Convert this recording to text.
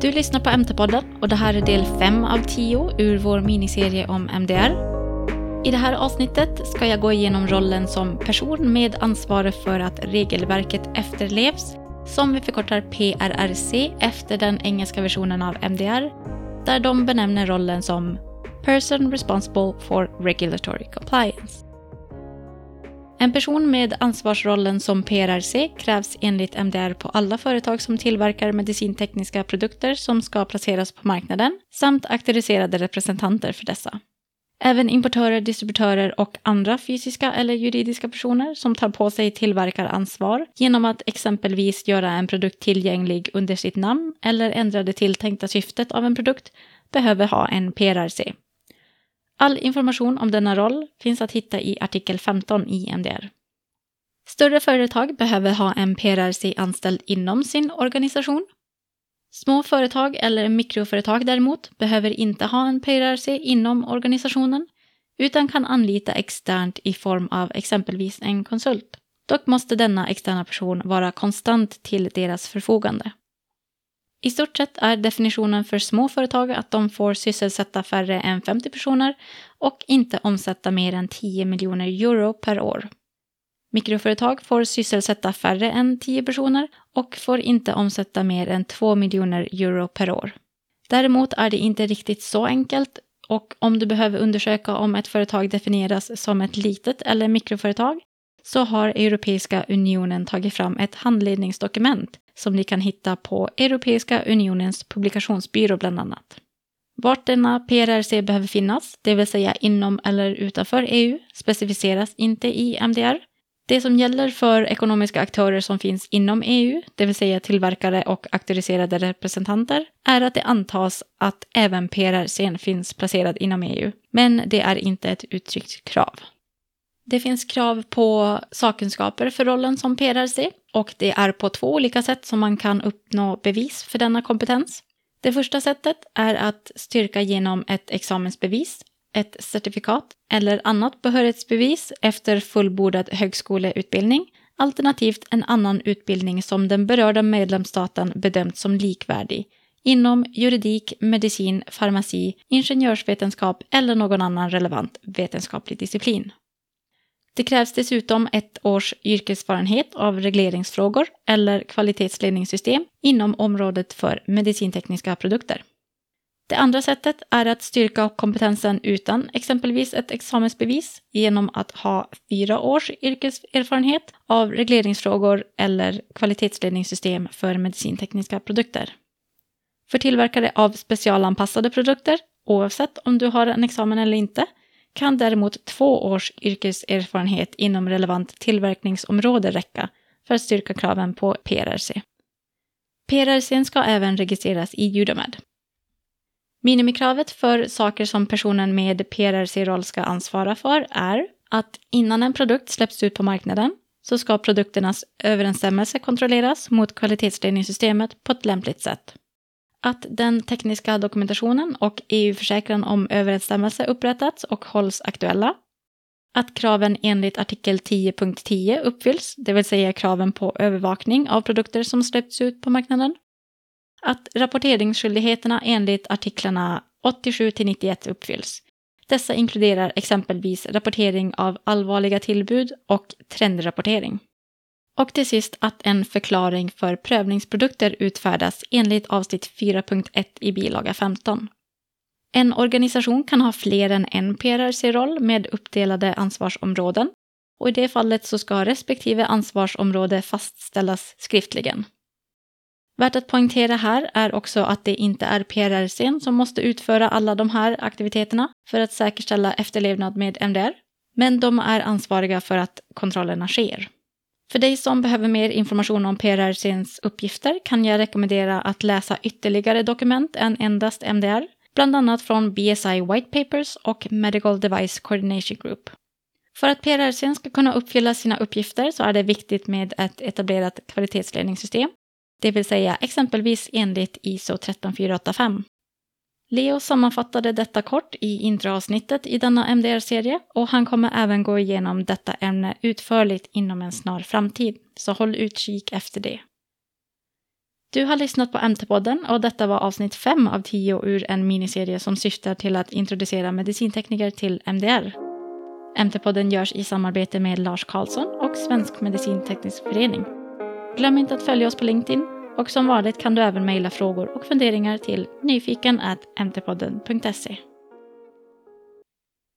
Du lyssnar på MT-podden och det här är del 5 av 10 ur vår miniserie om MDR. I det här avsnittet ska jag gå igenom rollen som person med ansvar för att regelverket efterlevs, som vi förkortar PRRC efter den engelska versionen av MDR, där de benämner rollen som Person Responsible for Regulatory Compliance. En person med ansvarsrollen som PRRC krävs enligt MDR på alla företag som tillverkar medicintekniska produkter som ska placeras på marknaden samt auktoriserade representanter för dessa. Även importörer, distributörer och andra fysiska eller juridiska personer som tar på sig tillverkaransvar genom att exempelvis göra en produkt tillgänglig under sitt namn eller ändra det tilltänkta syftet av en produkt behöver ha en PRRC, All information om denna roll finns att hitta i artikel 15 i MDR. Större företag behöver ha en PRRC anställd inom sin organisation. Små företag eller mikroföretag däremot behöver inte ha en PRRC inom organisationen utan kan anlita externt i form av exempelvis en konsult. Dock måste denna externa person vara konstant till deras förfogande. I stort sett är definitionen för små företag att de får sysselsätta färre än 50 personer och inte omsätta mer än 10 miljoner euro per år. Mikroföretag får sysselsätta färre än 10 personer och får inte omsätta mer än 2 miljoner euro per år. Däremot är det inte riktigt så enkelt och om du behöver undersöka om ett företag definieras som ett litet eller mikroföretag så har Europeiska unionen tagit fram ett handledningsdokument som ni kan hitta på Europeiska unionens publikationsbyrå bland annat. Vart denna PRRC behöver finnas, det vill säga inom eller utanför EU, specificeras inte i MDR. Det som gäller för ekonomiska aktörer som finns inom EU, det vill säga tillverkare och auktoriserade representanter, är att det antas att även PRRC finns placerad inom EU, men det är inte ett uttryckt krav. Det finns krav på sakkunskaper för rollen som PRC och det är på två olika sätt som man kan uppnå bevis för denna kompetens. Det första sättet är att styrka genom ett examensbevis, ett certifikat eller annat behörighetsbevis efter fullbordad högskoleutbildning, alternativt en annan utbildning som den berörda medlemsstaten bedömt som likvärdig inom juridik, medicin, farmaci, ingenjörsvetenskap eller någon annan relevant vetenskaplig disciplin. Det krävs dessutom ett års yrkeserfarenhet av regleringsfrågor eller kvalitetsledningssystem inom området för medicintekniska produkter. Det andra sättet är att styrka kompetensen utan exempelvis ett examensbevis genom att ha fyra års yrkeserfarenhet av regleringsfrågor eller kvalitetsledningssystem för medicintekniska produkter. För tillverkare av specialanpassade produkter, oavsett om du har en examen eller inte, kan däremot två års yrkeserfarenhet inom relevant tillverkningsområde räcka för att styrka kraven på PRRC. PRRC ska även registreras i Judomed. Minimikravet för saker som personen med PRRC-roll ska ansvara för är att innan en produkt släpps ut på marknaden så ska produkternas överensstämmelse kontrolleras mot kvalitetsledningssystemet på ett lämpligt sätt att den tekniska dokumentationen och EU-försäkran om överensstämmelse upprättats och hålls aktuella. Att kraven enligt artikel 10.10 uppfylls, det vill säga kraven på övervakning av produkter som släppts ut på marknaden. Att rapporteringsskyldigheterna enligt artiklarna 87 91 uppfylls. Dessa inkluderar exempelvis rapportering av allvarliga tillbud och trendrapportering. Och till sist att en förklaring för prövningsprodukter utfärdas enligt avsnitt 4.1 i bilaga 15. En organisation kan ha fler än en PRRC-roll med uppdelade ansvarsområden och i det fallet så ska respektive ansvarsområde fastställas skriftligen. Värt att poängtera här är också att det inte är PRRC som måste utföra alla de här aktiviteterna för att säkerställa efterlevnad med MDR, men de är ansvariga för att kontrollerna sker. För dig som behöver mer information om PRRCns uppgifter kan jag rekommendera att läsa ytterligare dokument än endast MDR, bland annat från BSI White Papers och Medical Device Coordination Group. För att PRRCn ska kunna uppfylla sina uppgifter så är det viktigt med ett etablerat kvalitetsledningssystem, det vill säga exempelvis enligt ISO 13485. Leo sammanfattade detta kort i introavsnittet i denna MDR-serie och han kommer även gå igenom detta ämne utförligt inom en snar framtid, så håll utkik efter det. Du har lyssnat på MT-podden och detta var avsnitt 5 av 10 ur en miniserie som syftar till att introducera medicintekniker till MDR. MT-podden görs i samarbete med Lars Karlsson och Svensk Medicinteknisk Förening. Glöm inte att följa oss på LinkedIn och som vanligt kan du även mejla frågor och funderingar till nyfiken.mtpodden.se.